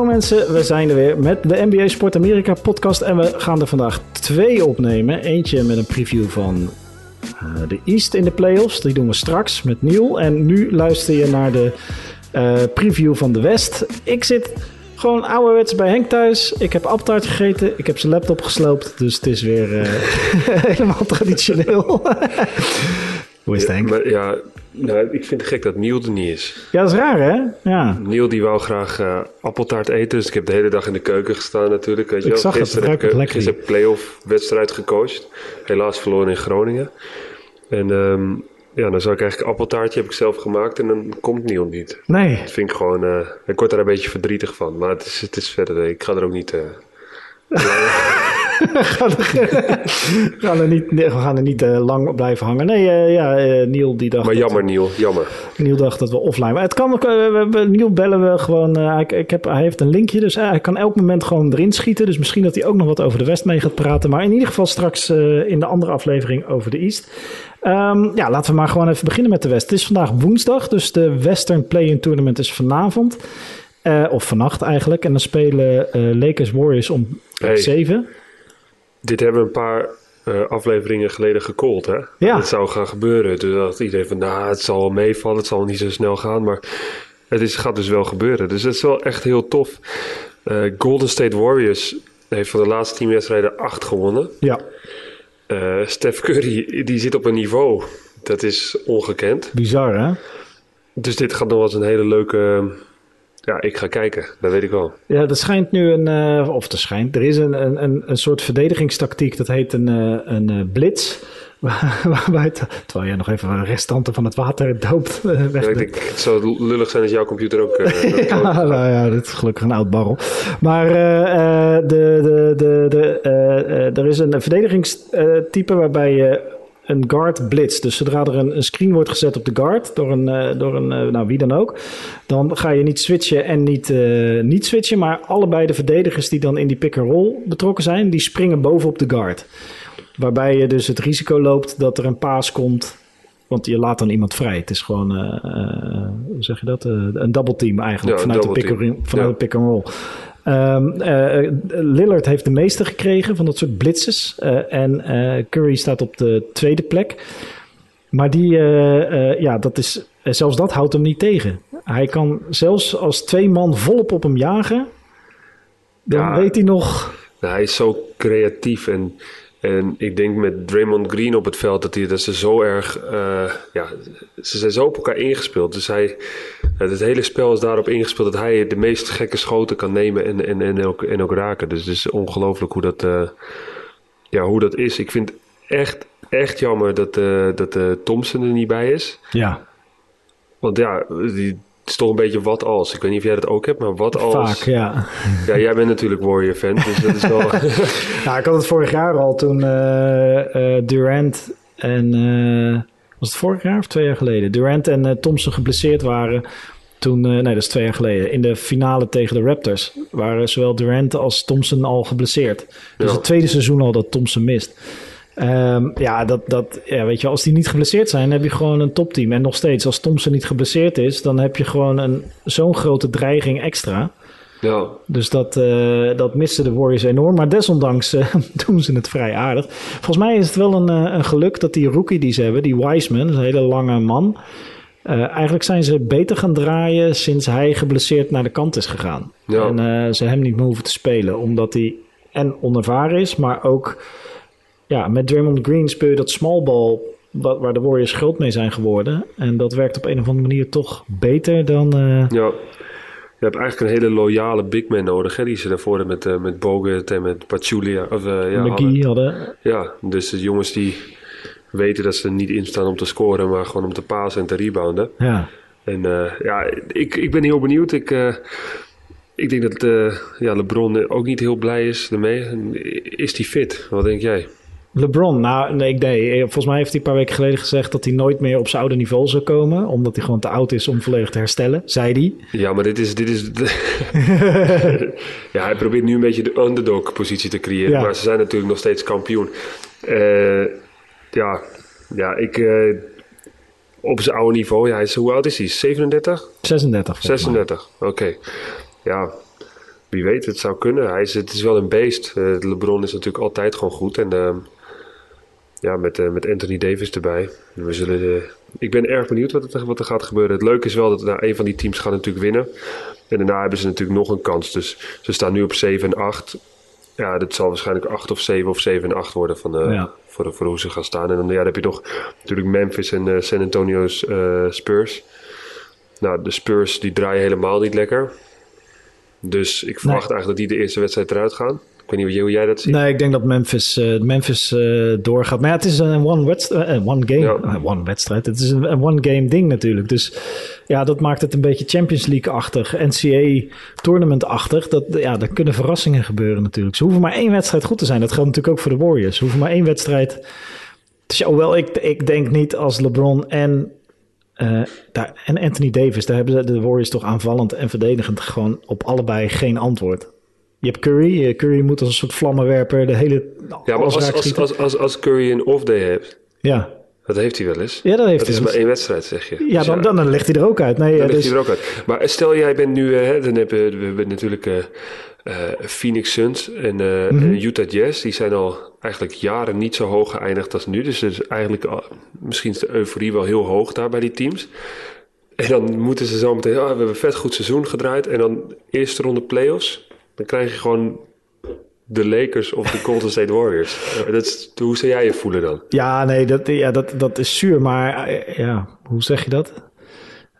Hallo mensen, we zijn er weer met de NBA Sport Amerika podcast en we gaan er vandaag twee opnemen. Eentje met een preview van uh, de East in de playoffs, die doen we straks met Niel. En nu luister je naar de uh, preview van de West. Ik zit gewoon ouderwets bij Henk thuis. Ik heb apptaart gegeten, ik heb zijn laptop gesloopt, dus het is weer uh, helemaal traditioneel. Hoe is het Henk? Maar, ja, nou, ik vind het gek dat Niel er niet is. Ja, dat is raar hè? Ja. Niel die wou graag uh, appeltaart eten, dus ik heb de hele dag in de keuken gestaan natuurlijk. Weet je ik wel. zag gisteren het heb ik een playoff wedstrijd gecoacht. Helaas verloren in Groningen. En um, ja, dan zou ik eigenlijk appeltaartje heb ik zelf gemaakt en dan komt Niel niet. Nee. Dat vind ik gewoon, uh, ik word daar een beetje verdrietig van. Maar het is, het is verder, ik ga er ook niet... Uh, er, gaan er niet, we gaan er niet uh, lang op blijven hangen. Nee, uh, ja, uh, Niel die dacht... Maar jammer, Niel, jammer. Niel dacht dat we offline waren. Het kan, we, Niel bellen we gewoon... hij, ik heb, hij heeft een linkje, dus hij kan elk moment gewoon erin schieten. Dus misschien dat hij ook nog wat over de West mee gaat praten. Maar in ieder geval straks in de andere aflevering over de East. Um, ja, laten we maar gewoon even beginnen met de West. Het is vandaag woensdag, dus de Western Play-in Tournament is vanavond. of vannacht eigenlijk. En dan spelen Lakers Warriors om hey. 7. Dit hebben we een paar uh, afleveringen geleden gecallt, hè? Ja. Het zou gaan gebeuren. Dus dat iedereen van, nou, het zal wel meevallen, het zal niet zo snel gaan. Maar het is, gaat dus wel gebeuren. Dus het is wel echt heel tof. Uh, Golden State Warriors heeft van de laatste tien wedstrijden acht gewonnen. Ja. Uh, Steph Curry, die zit op een niveau, dat is ongekend. Bizar, hè? Dus dit gaat nog wel eens een hele leuke... Ja, ik ga kijken, dat weet ik wel. Ja, er schijnt nu een, uh, of er schijnt, er is een, een, een soort verdedigingstactiek, dat heet een, uh, een uh, blitz. Waarbij terwijl jij nog even restanten van het water doopt. Uh, ja, ik denk, het zou lullig zijn als jouw computer ook. ja, nou ja, dit is gelukkig een oud barrel. Maar de, de, de, de, er is een verdedigingstype waarbij je een guard blitz. Dus zodra er een, een, screen wordt gezet op de guard door een, uh, door een uh, nou wie dan ook, dan ga je niet switchen en niet, uh, niet switchen, maar allebei de verdedigers die dan in die pick-and-roll betrokken zijn, die springen bovenop de guard. Waarbij je dus het risico loopt dat er een paas komt, want je laat dan iemand vrij. Het is gewoon, hoe zeg je dat, een double team eigenlijk ja, vanuit, de pick, vanuit ja. de pick-and-roll. Um, uh, Lillard heeft de meeste gekregen van dat soort blitzes. Uh, en uh, Curry staat op de tweede plek. Maar die, ja, dat is, zelfs dat houdt hem niet tegen. Hij kan zelfs als twee man volop op hem jagen. Dan ja, weet hij nog. Nou, hij is zo creatief en. En ik denk met Draymond Green op het veld dat, hij, dat ze zo erg. Uh, ja, ze zijn zo op elkaar ingespeeld. Dus hij. Het hele spel is daarop ingespeeld dat hij de meest gekke schoten kan nemen en, en, en, ook, en ook raken. Dus het is ongelooflijk hoe dat. Uh, ja, hoe dat is. Ik vind echt, echt jammer dat, uh, dat Thompson er niet bij is. Ja. Want ja, die, is toch een beetje wat als. Ik weet niet of jij dat ook hebt, maar wat als. Vaak, ja. Ja, jij bent natuurlijk Warrior fan, dus dat is wel... ja, ik had het vorig jaar al toen uh, uh, Durant en... Uh, was het vorig jaar of twee jaar geleden? Durant en Thompson geblesseerd waren. Toen, nee, dat is twee jaar geleden. In de finale tegen de Raptors waren zowel Durant als Thompson al geblesseerd. Dus ja. het tweede seizoen al dat Thompson mist. Um, ja, dat, dat, ja, weet je, als die niet geblesseerd zijn, heb je gewoon een topteam. En nog steeds, als Thompson niet geblesseerd is, dan heb je gewoon een, zo'n grote dreiging extra. Ja. Dus dat, uh, dat misten de Warriors enorm. Maar desondanks uh, doen ze het vrij aardig. Volgens mij is het wel een, uh, een geluk dat die rookie die ze hebben, die Wiseman, een hele lange man. Uh, eigenlijk zijn ze beter gaan draaien sinds hij geblesseerd naar de kant is gegaan. Ja. En ze hem niet meer hoeven te spelen, omdat hij en onervaren is, maar ook ja, met Draymond Green speel je dat small ball wat, waar de Warriors groot mee zijn geworden. En dat werkt op een of andere manier toch beter dan... Uh... Ja, je hebt eigenlijk een hele loyale big man nodig, hè, die ze daarvoor met, uh, met Bogut en met Pachulia... Of, uh, ja, McGee hadden. hadden. Ja, dus de jongens die weten dat ze er niet in staan om te scoren, maar gewoon om te pasen en te rebounden. Ja. En ja, ik, ik ben heel benieuwd. Ik... Ik denk dat uh, ja, LeBron ook niet heel blij is ermee. Is hij fit? Wat denk jij? LeBron, nou nee, nee, volgens mij heeft hij een paar weken geleden gezegd dat hij nooit meer op zijn oude niveau zou komen, omdat hij gewoon te oud is om volledig te herstellen, zei hij. Ja, maar dit is, dit is ja, hij probeert nu een beetje de underdog positie te creëren, ja. maar ze zijn natuurlijk nog steeds kampioen. Uh, ja, ja, ik uh, op zijn oude niveau, ja, is, hoe oud is hij? 37? 36. 36, oké. Okay. Ja, wie weet, het zou kunnen. Hij is, het is wel een beest. Uh, LeBron is natuurlijk altijd gewoon goed. En uh, ja, met, uh, met Anthony Davis erbij. We zullen, ik ben erg benieuwd wat, het, wat, er gaat gebeuren. Het leuke is wel dat nou, een van die teams gaat natuurlijk winnen. En daarna hebben ze natuurlijk nog een kans. Dus ze staan nu op 7 en 8. Ja, dat zal waarschijnlijk 8 of 7 of 7 en 8 worden van, ja. voor, voor hoe ze gaan staan. En dan, ja, dan heb je nog natuurlijk Memphis en San Antonio's Spurs. Nou, de Spurs die draaien helemaal niet lekker. Dus ik verwacht nee. eigenlijk dat die de eerste wedstrijd eruit gaan. Ik weet niet hoe jij dat ziet. Nee, ik denk dat Memphis, uh, Memphis uh, doorgaat. Maar ja, het is een one, wedstrijd, uh, one game. Ja. one wedstrijd. Het is een, one game ding natuurlijk. Dus ja, dat maakt het een beetje Champions League-achtig. NCAA tournament-achtig. Dat, ja, daar kunnen verrassingen gebeuren natuurlijk. Ze hoeven maar één wedstrijd goed te zijn. Dat geldt natuurlijk ook voor de Warriors. Ze hoeven maar één wedstrijd... Dus, hoewel ik, ik denk niet als LeBron en uh, daar, en Anthony Davis, daar hebben de Warriors toch aanvallend en verdedigend gewoon op allebei geen antwoord. Je hebt Curry. Curry moet als een soort vlammenwerper de hele. Ja, maar als, als, als, als, als Curry een off-day heeft. Ja. Dat heeft hij wel eens. Ja, dat heeft dat hij. is maar één wedstrijd, zeg je. Ja, dan, dan, dan ligt hij er ook uit. Nee, dan dus... ligt hij er ook uit. Maar stel, jij bent nu... Uh, dan hebben we hebben natuurlijk uh, uh, Phoenix Suns en mm -hmm. Utah Jazz. Die zijn al eigenlijk jaren niet zo hoog geëindigd als nu. Dus, dus eigenlijk al, misschien is de euforie wel heel hoog daar bij die teams. En dan moeten ze zo meteen... Oh, we hebben een vet goed seizoen gedraaid. En dan eerste ronde playoffs. Dan krijg je gewoon de Lakers of de Golden State Warriors. Dat is, hoe zou jij je voelen dan? Ja, nee, dat, ja, dat, dat is zuur. Maar ja, hoe zeg je dat?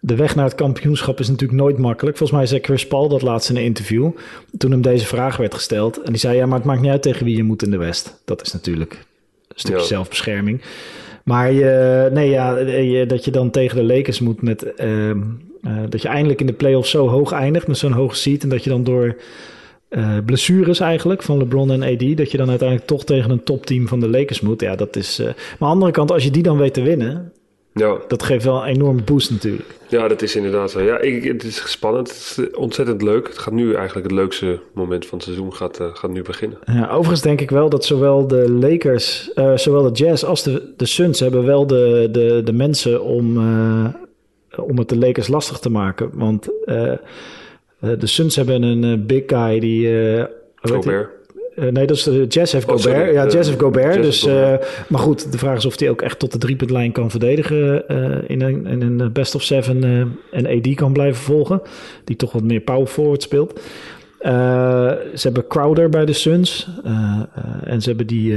De weg naar het kampioenschap is natuurlijk nooit makkelijk. Volgens mij zei Chris Paul dat laatst in een interview. Toen hem deze vraag werd gesteld. En die zei, ja, maar het maakt niet uit tegen wie je moet in de West. Dat is natuurlijk een stukje ja. zelfbescherming. Maar je, nee, ja, je, dat je dan tegen de Lakers moet met... Uh, uh, dat je eindelijk in de playoffs zo hoog eindigt met zo'n hoge seed. En dat je dan door uh, blessures eigenlijk van LeBron en AD... dat je dan uiteindelijk toch tegen een topteam van de Lakers moet. Ja, dat is... Uh, maar aan de andere kant, als je die dan weet te winnen... Ja. Dat geeft wel een enorme boost natuurlijk. Ja, dat is inderdaad zo. Ja, ik, het is spannend. Het is ontzettend leuk. Het gaat nu eigenlijk het leukste moment van het seizoen gaat, uh, gaat nu beginnen. Ja, overigens denk ik wel dat zowel de Lakers, zowel de Jazz als de, de Suns hebben wel de, de, de mensen om, om het de Lakers lastig te maken. Want de Suns hebben een big guy die... Gobert. Uh, nee, dat is de Jazz heeft Gobert. Oh, ja, Jazz heeft Gobert. Jazz dus, Gobert. Uh, maar goed, de vraag is of hij ook echt tot de driepuntlijn kan verdedigen uh, in, een, in een best of seven en AD kan blijven volgen. Die toch wat meer power forward speelt. ze hebben Crowder bij de Suns. en ze hebben die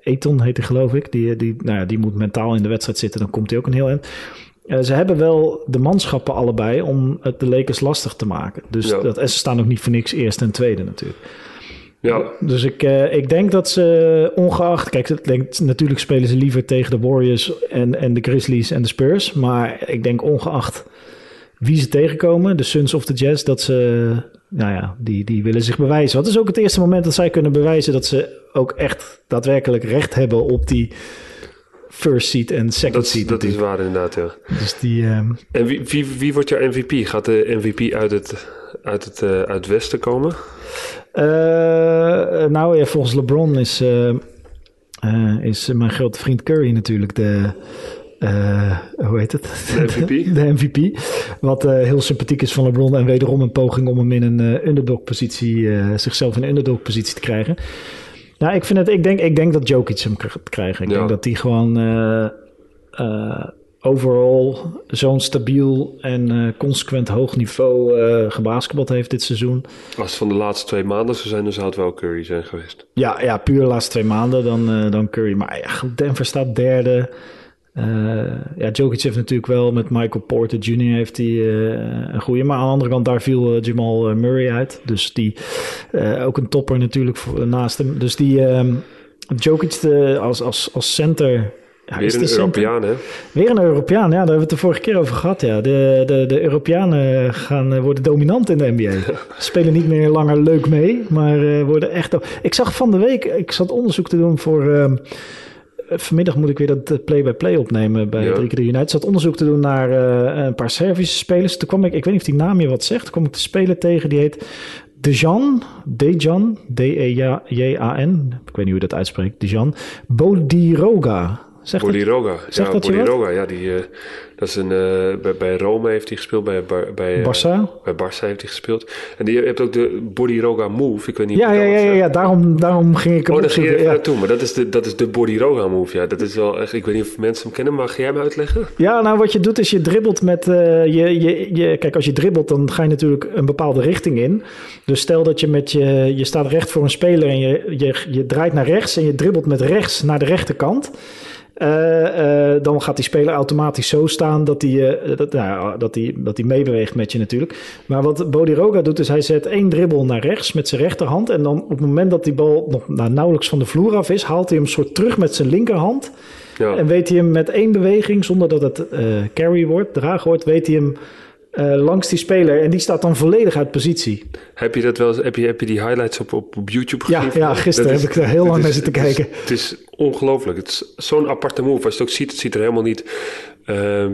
Eton, heet hij geloof ik. Die, die, nou ja, die moet mentaal in de wedstrijd zitten. Dan komt hij ook een heel eind. Uh, ze hebben wel de manschappen allebei om het de Lakers lastig te maken. Dus ja. dat, en ze staan ook niet voor niks eerste en tweede natuurlijk. Ja. Dus ik, uh, ik denk dat ze ongeacht... Kijk, denk, natuurlijk spelen ze liever tegen de Warriors en, en de Grizzlies en de Spurs. Maar ik denk ongeacht wie ze tegenkomen, de Suns of de Jazz, dat ze... Nou ja, die, die willen zich bewijzen. Wat is ook het eerste moment dat zij kunnen bewijzen... dat ze ook echt daadwerkelijk recht hebben op die first seat en second dat, seat. Dat is waar inderdaad, ja. Dus die... Um... En wie, wie, wie wordt jouw MVP? Gaat de MVP uit het, uit het, uh, uit het westen komen? Uh, nou ja, volgens LeBron is, uh, uh, is mijn grote vriend Curry natuurlijk de, hoe heet het? De MVP. De MVP. Wat heel sympathiek is van LeBron en wederom een poging om hem in een underdog-positie, zichzelf in een underdog-positie te krijgen. Nou, ik, vind het, ik, denk, ik denk dat Jokic hem gaat krijgen. Ik ja. denk dat hij gewoon overal zo'n stabiel en uh, consequent hoog niveau uh, gebasketbald heeft dit seizoen. Als het van de laatste twee maanden zou zijn, dan zou het wel Curry zijn geweest. Ja, ja puur de laatste twee maanden dan, uh, dan Curry. Maar ja, Denver staat derde. Ja, Jokic heeft natuurlijk wel met Michael Porter Jr. heeft hij een goede. Maar aan de andere kant, daar viel Jamal Murray uit. Dus die ook een topper natuurlijk voor, naast hem. Dus die Jokic de, als, als, als center ja, Weer een Europeaan, hè? Weer een Europeaan, ja, daar hebben we het de vorige keer over gehad. Ja. De, de, de Europeanen gaan, worden dominant in de NBA. Spelen niet meer langer leuk mee, maar uh, worden echt... Ik zag van de week, ik zat onderzoek te doen voor... Uh, vanmiddag moet ik weer dat play-by-play opnemen bij ja. 3 keer United. Ik zat onderzoek te doen naar uh, een paar Servische spelers. Toen kwam ik, ik weet niet of die naam je wat zegt, toen kwam ik te spelen tegen, die heet Dejan, Dejan, D-E-J-A-N, ik weet niet hoe je dat uitspreekt, Dejan, Bodiroga Zegt Bodiroga. Ja, je? Bodiroga, ja, die, eh, dat is een, eh, bij, bij Rome heeft hij gespeeld, bij, bij, bij, eh, Barça? bij Barça heeft hij gespeeld. En die heeft ook de Bodiroga move, ik weet niet Ja, ja, ja, ja, ja, daarom, daarom ging ik hem Oh, daar ging je opzoeken. even Ja. naartoe, maar dat is de, dat is de Bodiroga move, ja. Dat is wel echt, ik weet niet of mensen hem kennen, maar ga jij hem uitleggen? Ja, nou wat je doet is je dribbelt met... je, je, je, kijk, als je dribbelt dan ga je natuurlijk een bepaalde richting in. Dus stel dat je met je... Je staat recht voor een speler en je, je, je draait naar rechts... en je dribbelt met rechts naar de rechterkant... Eh, eh, dan gaat die speler automatisch zo staan dat hij eh, dat, nou, dat die, dat die meebeweegt met je natuurlijk. Maar wat Bodiroga doet is hij zet één dribbel naar rechts met zijn rechterhand. En dan op het moment dat die bal nog nou, nauwelijks van de vloer af is, haalt hij hem soort terug met zijn linkerhand. Ja. En weet hij hem met één beweging, zonder dat het carry wordt, draag wordt, weet hij hem eh, langs die speler. En die staat dan volledig uit positie. Heb je, dat wel, eens- heb je, heb je die highlights op, op, op YouTube Ja, gezien? ja, gisteren Dat heb ik daar heel lang is- naar zitten kijken. Het is ongelooflijk. Het is zo'n aparte move. Als je het ook ziet, het ziet er helemaal niet... ehm,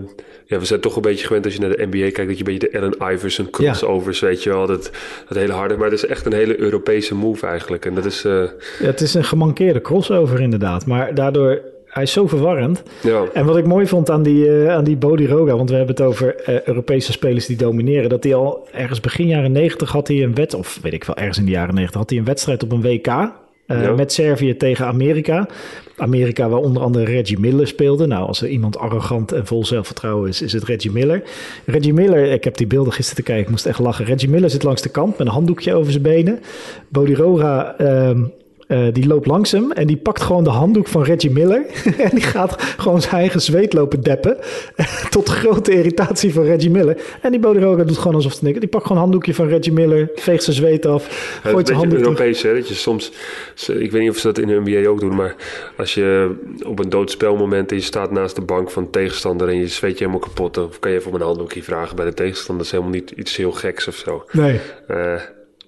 ja, we zijn toch een beetje gewend als je naar de NBA kijkt... dat je een beetje de Allen Iverson crossovers, weet je wel. Dat, dat hele harde. Maar het is echt een hele Europese move eigenlijk. En dat is... eh, Ja, het is een gemankeerde crossover inderdaad. Maar daardoor, hij is zo verwarrend. ja, En wat ik mooi vond aan die, eh aan die Bodiroga, want we hebben het over eh, Europese spelers die domineren, dat hij al ergens begin jaren 90 had hij een wet, of weet ik wel, ergens in de jaren 90 had hij een wedstrijd op een WK. eh, Ja. Met Servië tegen Amerika. Amerika, waar onder andere Reggie Miller speelde. Nou, als er iemand arrogant en vol zelfvertrouwen is, is het Reggie Miller. Reggie Miller, ik heb die beelden gisteren te kijken, ik moest echt lachen. Reggie Miller zit langs de kant met een handdoekje over zijn benen. Bodiroga ehm, eh, die loopt langs hem en die pakt gewoon de handdoek van Reggie Miller. en die gaat gewoon zijn eigen zweet lopen deppen. Tot grote irritatie van Reggie Miller. En die Bodiroga doet gewoon alsof het niks. Die pakt gewoon een handdoekje van Reggie Miller, veegt zijn zweet af, Het is gooit een zijn beetje handdoek. Europees, hè? Dat je soms, ik weet niet of ze dat in de NBA ook doen, maar als je op een doodspelmoment en je staat naast de bank van de tegenstander en je zweet je helemaal kapot, dan kan je even om een handdoekje vragen bij de tegenstander. Dat is helemaal niet iets heel geks of zo. Nee. Eh,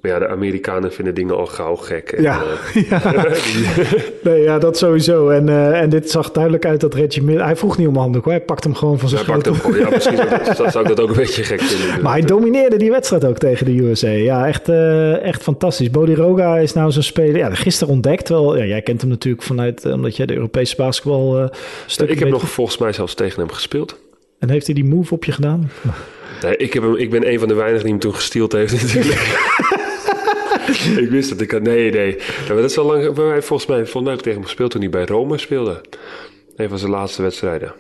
maar ja, de Amerikanen vinden dingen al gauw gek. En, Ja, eh, ja. Nee, ja, dat sowieso. En, eh, en dit zag duidelijk uit dat Reggie Miller... Hij vroeg niet om handdoek, hoor. hij pakt hem gewoon van zijn hij pakt schoot. hem gewoon. Ja, misschien zou, dat- zou ik dat ook een beetje gek vinden. Maar hij domineerde die wedstrijd ook tegen de USA. Ja, echt, eh, echt fantastisch. Bodiroga is nou zo'n speler... Ja, gisteren ontdekt. Wel, ja, jij kent hem natuurlijk vanuit... omdat jij de Europese basketbal eh stuk ik heb nog volgens mij zelfs tegen hem gespeeld. En heeft hij die move op je gedaan? Nee, ik, heb hem, ik ben een van de weinigen die hem toen gesteeld heeft natuurlijk. ik wist het. Ik had, nee, nee. Ja, maar dat is al lang... maar hij- Volgens mij, volgens mij heb ik tegen hem gespeeld toen hij bij Rome speelde. Een van zijn laatste wedstrijden.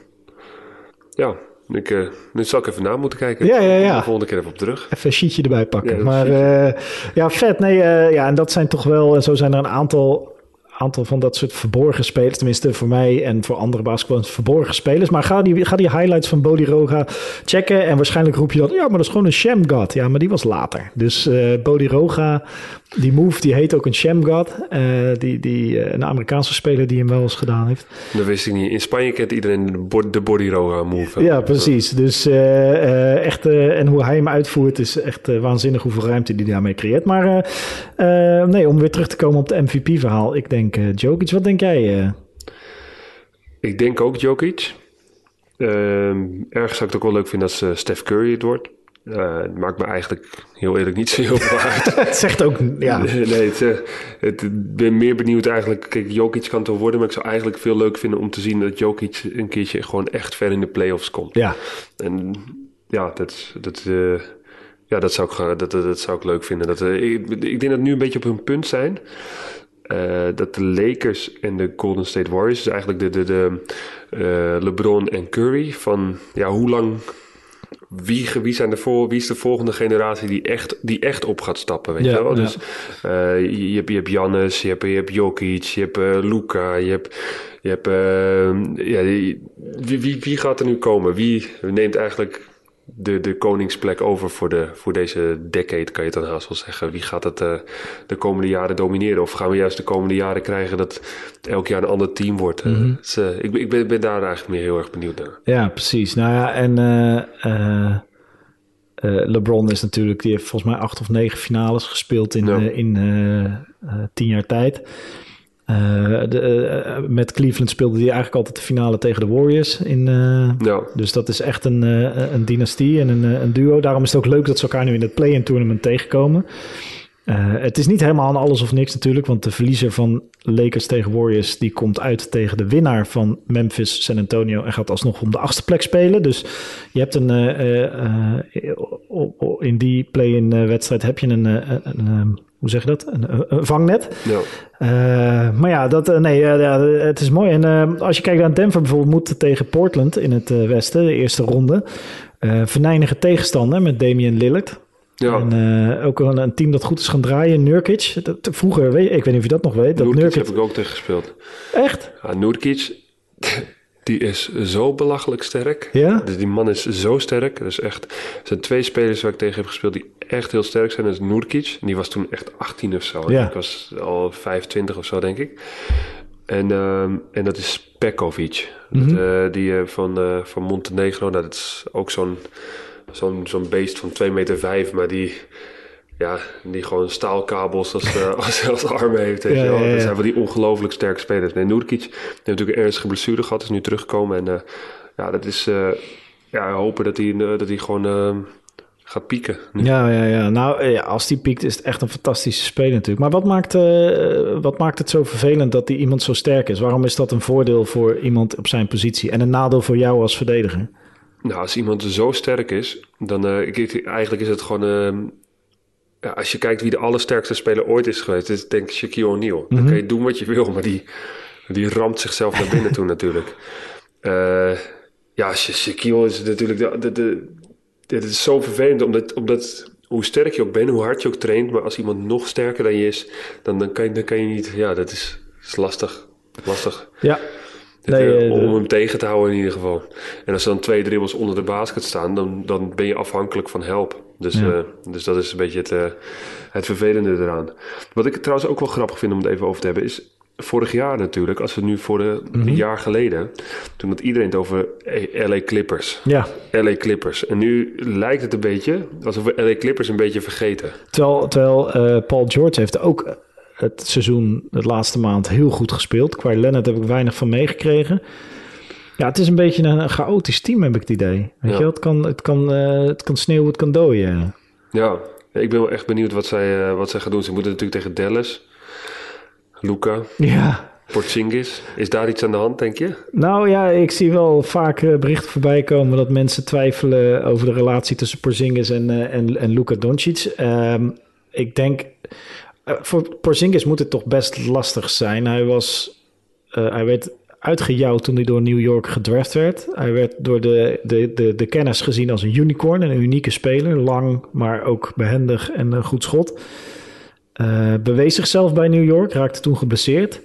Ja, ik, eh, nu zal ik even na moeten kijken. Ja, ja, ja. De volgende keer even op terug. Even een sheetje erbij pakken. Ja, dat maar eh, ja, vet. Nee, eh, ja, en dat zijn toch wel... En zo zijn er een aantal, aantal van dat soort verborgen spelers. Tenminste, voor mij en voor andere basketballers verborgen spelers. Maar ga die, ga die highlights van Bodiroga checken. En waarschijnlijk roep je dan... Ja, maar dat is gewoon een sham god. Ja, maar die was later. Dus eh Bodiroga, die move, die heet ook een sham god. Eh, die, die, eh, een Amerikaanse speler die hem wel eens gedaan heeft. Dat wist ik niet. In Spanje kent iedereen de, bo- de body roga move. Ja, precies. Dus echt, en hoe hij hem uitvoert is echt waanzinnig hoeveel ruimte hij daarmee creëert. Maar nee, om weer terug te komen op het MVP-verhaal. Ik denk eh Jokic, wat denk jij? eh? Ik denk ook Jokic. Ehm, ergens zou ik het ook wel leuk vinden als eh, Steph Curry het wordt. Eh, het maakt me eigenlijk heel eerlijk niet zo heel veel uit. het zegt ook, ja. Nee, het, het, ik ben meer benieuwd eigenlijk. Kijk, Jokic kan het wel worden, maar ik zou eigenlijk veel leuk vinden om te zien dat Jokic een keertje gewoon echt ver in de playoffs komt. Ja, En ja, dat, dat, ja, dat, zou ik, dat, dat, dat zou ik leuk vinden. Dat, ik, ik denk dat nu een beetje op hun punt zijn. Eh, dat de Lakers en de Golden State Warriors, dus eigenlijk de, de, de eh, LeBron en Curry, van ja, hoe lang, wie, wie, zijn de voor, wie is de volgende generatie die echt, die echt op gaat stappen, weet Ja, je wel? ja. Dus eh, je, je hebt, je hebt Giannis, je hebt, je hebt Jokic, je hebt Luca, je hebt, je hebt ja, die- wie, wie, wie gaat er nu komen? Wie neemt eigenlijk de, de koningsplek over voor, de, voor deze decade, kan je dan haast wel zeggen. Wie gaat het eh, de komende jaren domineren? Of gaan we juist de komende jaren krijgen dat elk jaar een ander team wordt? Eh, ik ben, ik ben, ben daar eigenlijk meer heel erg benieuwd naar. ja, precies. Nou ja, en LeBron is natuurlijk, die heeft volgens mij acht of negen finales gespeeld in, Ja. in tien jaar tijd. Eh, de, eh, met Cleveland speelde hij eigenlijk altijd de finale tegen de Warriors in, eh, Ja, Dus dat is echt een, eh, een dynastie en een, eh, een duo. Daarom is het ook leuk dat ze elkaar nu in het play-in tournament tegenkomen. Uh, het is niet helemaal aan alles of niks natuurlijk, want de verliezer van Lakers tegen Warriors die komt uit tegen de winnaar van Memphis San Antonio en gaat alsnog om de achtste plek spelen. Dus je hebt een uh, uh, in die play-in wedstrijd heb je een, een, hoe zeg je dat? Een, een vangnet. Ja. maar ja, dat, nee, ja, het is mooi. En als je kijkt naar Denver bijvoorbeeld, moet tegen Portland in het westen, de eerste ronde. venijnige tegenstander met Damian Lillard. Ja. En ook een, een, team dat goed is gaan draaien, Nurkic. Dat, vroeger, weet, ik weet niet of je dat nog weet. Dat Nurkic, heb ik ook tegen gespeeld. Echt? Ja, Nurkic, die is zo belachelijk sterk. Ja? Dus die man is zo sterk. Er, is echt, er zijn twee spelers waar ik tegen heb gespeeld die echt heel sterk zijn. Dat is Nurkic. Die was toen echt 18 of zo. Ja. Ik was al 25 of zo, denk ik. En, um, en dat is Pekovic. Mm -hmm. uh, die uh, van, uh, van Montenegro. Nou, dat is ook zo'n zo'n zo'n beest van 2 meter 5, maar die, ja, die gewoon staalkabels als, uh, als, als armen heeft. Ja, ja, ja, Dat zijn wel die ongelooflijk sterke spelers. Nee, Noorkic heeft natuurlijk een ernstige blessure gehad, is nu teruggekomen. En uh, ja, dat is, uh, ja, hopen dat hij, dat hij gewoon gaat pieken. Ja, ja, ja. Nou, ja, als die piekt is het echt een fantastische speler natuurlijk. Maar wat maakt, wat maakt het zo vervelend dat die iemand zo sterk is? Waarom is dat een voordeel voor iemand op zijn positie en een nadeel voor jou als verdediger? Nou, als iemand zo sterk is, dan uh, ik, eigenlijk is het gewoon. Uh, ja, als je kijkt wie de allersterkste speler ooit is geweest, is denk ik Shaquille O'Neal. Mm -hmm. Dan mhm. kan je doen wat je wil, maar die, die ramt zichzelf naar binnen toe natuurlijk. Uh, ja, Shaquille is natuurlijk. De, de, de, het is zo vervelend, omdat, omdat hoe sterk je ook bent, hoe hard je ook traint, maar als iemand nog sterker dan je is, dan, dan, kan, je, dan kan je niet. Ja, dat is, is lastig. Lastig. Ja, Nee, eh, om hem tegen te houden in ieder geval. En als er dan twee dribbles onder de basket staan, dan, dan ben je afhankelijk van help. Dus, ja. uh, dus dat is een beetje het, uh, het vervelende eraan. Wat ik trouwens ook wel grappig vind om het even over te hebben, is vorig jaar natuurlijk, als we nu voor de, mm -hmm. een jaar geleden, toen had iedereen het over LA Clippers. Ja. LA Clippers. En nu lijkt het een beetje alsof we LA Clippers een beetje vergeten. Terwijl, terwijl Paul George heeft ook het seizoen, de laatste maand, heel goed gespeeld. Qua Leonard heb ik weinig van meegekregen. Ja, het is een beetje een, chaotisch team, heb ik het idee. Weet ja. je, het kan, het, kan, uh, het kan sneeuwen, het kan dooien. Ja, ik ben wel echt benieuwd wat zij, uh, wat zij gaan doen. Ze moeten natuurlijk tegen Dallas, Luca, ja. Porzingis. Is daar iets aan de hand, denk je? Nou ja, ik zie wel vaak berichten voorbij komen dat mensen twijfelen over de relatie tussen Porzingis en, en, en Luca Doncic. Um, ik denk voor Porzingis moet het toch best lastig zijn. Hij was, uh, hij werd uitgejouwd toen hij door New York gedraft werd. Hij werd door de, de, de, de kennis gezien als een unicorn, een unieke speler. Lang, maar ook behendig en een goed schot. Uh, bewees zichzelf bij New York, raakte toen geblesseerd.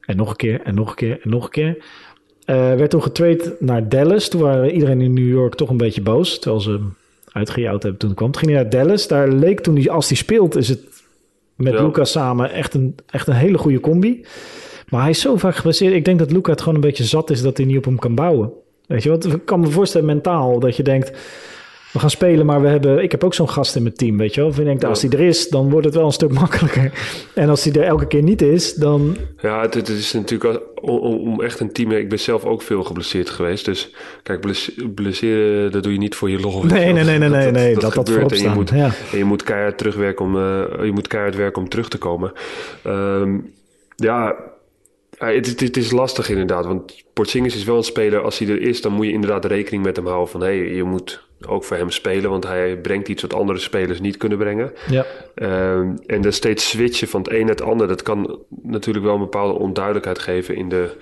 En nog een keer, en nog een keer, en nog een keer. Werd toen getraind naar Dallas. Toen waren iedereen in New York toch een beetje boos. Terwijl ze hem uitgejouwd hebben toen hij kwam. Toen ging hij naar Dallas. Daar leek toen hij, als hij speelt, is het met ja. Luca samen echt een, echt een hele goede combi. Maar hij is zo vaak geblesseerd. Ik denk dat Luca het gewoon een beetje zat is dat hij niet op hem kan bouwen. Weet je wat? Ik kan me voorstellen mentaal dat je denkt... We gaan spelen, maar we hebben... Ik heb ook zo'n gast in mijn team, weet je wel. Of je denkt, als hij er is, dan wordt het wel een stuk makkelijker. En als hij er elke keer niet is, dan... Ja, het, het is natuurlijk... Om, echt een team... Ik ben zelf ook veel geblesseerd geweest. Dus kijk, blesseren, dat doe je niet voor je lol. Nee, nee, nee, nee, nee. nee, dat, dat, voorop en je, moet, en je moet keihard terugwerken om... Uh, je moet keihard werken om terug te komen. Um, ja, het, het, het, is lastig inderdaad. Want Porzingis is wel een speler. Als hij er is, dan moet je inderdaad rekening met hem houden. Van, hé, hey, je moet ook voor hem spelen, want hij brengt iets wat andere spelers niet kunnen brengen. Ja. Um, en dan steeds switchen van het een naar het ander, dat kan natuurlijk wel een bepaalde onduidelijkheid geven in de,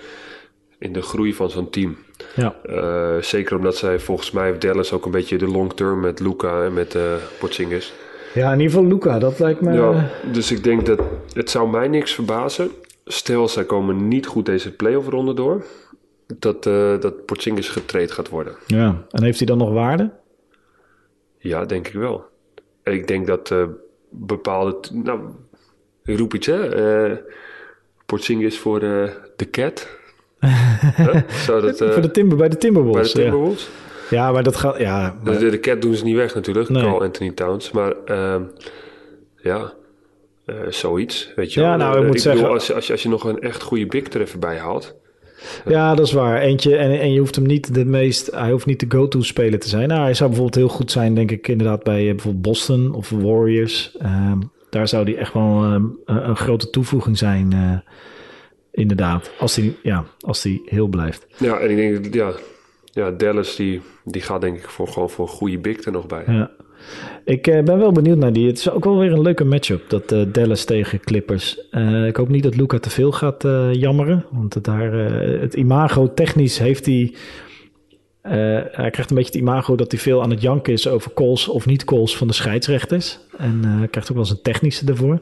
in de groei van zo'n team. Ja. Uh, zeker omdat zij volgens mij heeft Dallas ook een beetje de long term met Luca en met uh, Porzingis. Ja, in ieder geval Luca, dat lijkt me... Ja, dus ik denk dat het zou mij niks verbazen. Stel, zij komen niet goed deze playoff ronde door dat, uh, dat Porzingis getraind gaat worden. Ja, en heeft hij dan nog waarde? Ja, denk ik wel. Ik denk dat uh, bepaalde... Nou, ik roep iets, hè. Uh, Porzingis voor uh, de Cat. huh? dat, voor de timber, bij de Timberwolves. Bij de Timberwolves. Ja. ja, maar dat gaat... Ja, maar... De, de, Cat doen ze niet weg natuurlijk, nee. Carl Anthony Towns. Maar ehm, ja, zoiets, weet je Ja, nou, ik moet zeggen... Als, als, je, als je nog een echt goede big er even bij haalt... Ja, dat is waar. Eentje, en, en je hoeft hem niet de meest, hij hoeft niet de go-to speler te zijn. Nou, hij zou bijvoorbeeld heel goed zijn, denk ik, inderdaad bij uh, bijvoorbeeld Boston of Warriors. Um, daar zou die echt wel een, een grote toevoeging zijn. inderdaad, als die, ja, als die heel blijft. Ja, en ik denk, ja, ja Dallas die, die gaat denk ik voor, gewoon voor een goede big er nog bij. Ja. Ik ben wel benieuwd naar die. Het is ook wel weer een leuke matchup, dat Dallas tegen Clippers. ik hoop niet dat Luca te veel gaat jammeren. Want daar, het imago technisch heeft hij hij krijgt een beetje het imago dat hij veel aan het janken is over calls of niet calls van de scheidsrechters. En uh, krijgt ook wel eens een technische ervoor.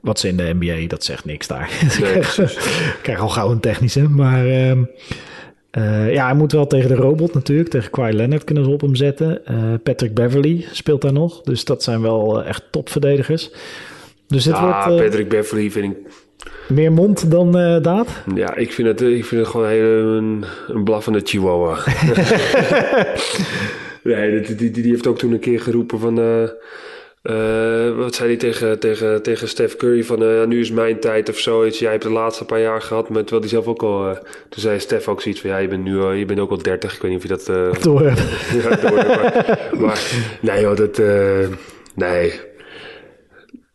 Wat ze in de NBA, dat zegt niks daar. Nee, krijg al gauw een technische. Maar uh, ja, hij moet wel tegen de robot natuurlijk. Tegen Kawhi Leonard kunnen ze op hem zetten. Patrick Beverly speelt daar nog. Dus dat zijn wel echt topverdedigers. Dus dit ja, wordt, Patrick Beverly vind ik meer mond dan daad? Ja, ik vind het, ik vind het gewoon een, een blaffende chihuahua. nee, die, die, die, heeft ook toen een keer geroepen van... Uh, wat zei hij tegen, tegen, tegen Steph Curry van uh, nu is mijn tijd of zoiets. Jij hebt de laatste paar jaar gehad, maar terwijl hij zelf ook al... Uh, toen zei Steph ook zoiets van ja, je bent nu je bent ook al 30. Ik weet niet of je dat... door ja, door maar, maar, nee joh, dat... nee,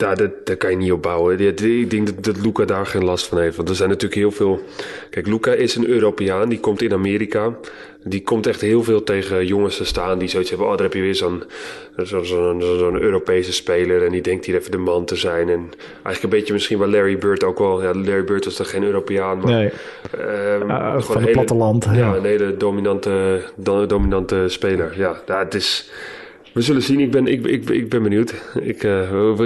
daar, daar, kan je niet op bouwen. Ik denk dat, dat Luca daar geen last van heeft. Want er zijn natuurlijk heel veel. Kijk, Luca is een Europeaan, die komt in Amerika. Die komt echt heel veel tegen jongens te staan die zoiets hebben. Oh, daar heb je weer zo'n zo, zo, zo, Europese speler. En die denkt hier even de man te zijn. En eigenlijk een beetje misschien wel Larry Bird ook wel. Ja, Larry Bird was toch geen Europeaan. Maar, nee. Uh, van het platteland. Ja, ja, een hele dominante, dominante speler. Ja, nou, het is. We zullen zien. Ik ben, ik, ik, ik ben benieuwd. Ik, uh,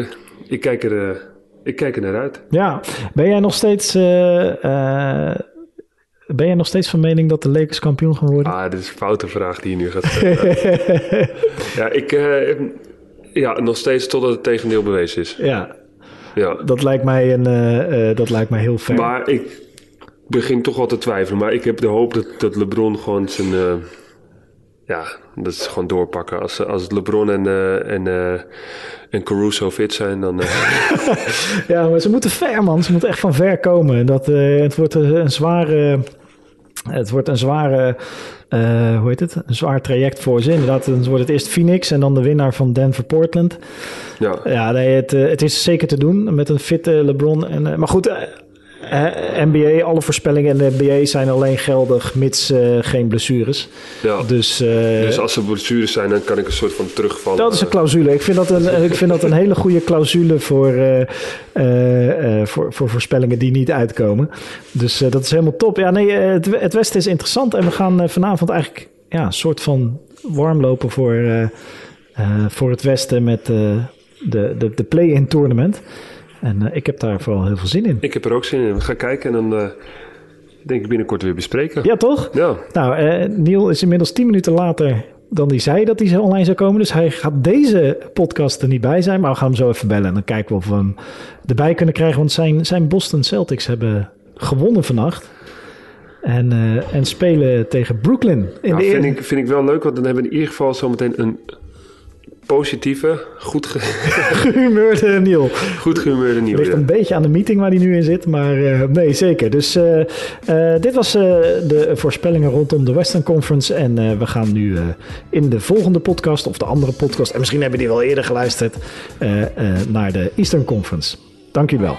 ik kijk er, uh, ik kijk er naar uit. Ja, ben jij nog steeds. Uh, uh, ben jij nog steeds van mening dat de Lakers kampioen gaan worden? Ah, dit is een foute vraag die je nu gaat stellen. ja, ik. ja, nog steeds totdat het tegendeel bewezen is. Ja. ja. Dat lijkt mij, een, dat lijkt mij heel fijn. Maar ik begin toch wel te twijfelen. Maar ik heb de hoop dat, dat LeBron gewoon zijn ja, dat is gewoon doorpakken. Als, als LeBron en, uh, en, uh, en Caruso fit zijn, dan... Uh... ja, maar ze moeten ver, man. Ze moeten echt van ver komen. Dat, het wordt een zware... Het wordt een zware... hoe heet het? Een zwaar traject voor ze. Inderdaad, dan wordt het eerst Phoenix en dan de winnaar van Denver-Portland. Ja, ja nee, het, het is zeker te doen met een fitte LeBron. En, maar goed uh, NBA, alle voorspellingen in de NBA zijn alleen geldig mits uh, geen blessures. Ja. Dus, uh, dus als er blessures zijn, dan kan ik een soort van terugvallen. Dat is een clausule. Ik vind dat een, ik vind dat een hele goede clausule voor, voor, voor voorspellingen die niet uitkomen. Dus dat is helemaal top. Ja, nee, het, het Westen is interessant. En we gaan vanavond eigenlijk ja, een soort van warm lopen voor, voor het Westen met de, de, de play-in tournament. En uh, ik heb daar vooral heel veel zin in. Ik heb er ook zin in. We gaan kijken en dan uh, denk ik binnenkort weer bespreken. Ja, toch? Ja. Nou, uh, Neil is inmiddels tien minuten later dan hij zei dat hij online zou komen. Dus hij gaat deze podcast er niet bij zijn. Maar we gaan hem zo even bellen en dan kijken we of we hem erbij kunnen krijgen. Want zijn, zijn Boston Celtics hebben gewonnen vannacht. En, en spelen tegen Brooklyn. In de vind, ik, vind ik wel leuk, want dan hebben we in ieder geval zometeen een positieve, goed ge gehumeurde Niel. Goed gehumeurde Niel. Ligt een beetje aan de meeting waar hij nu in zit, maar uh, nee, zeker. Dus uh, uh, dit was de voorspellingen rondom de Western Conference. En we gaan nu in de volgende podcast, of de andere podcast, en misschien hebben die wel eerder geluisterd, naar de Eastern Conference. Dank u wel.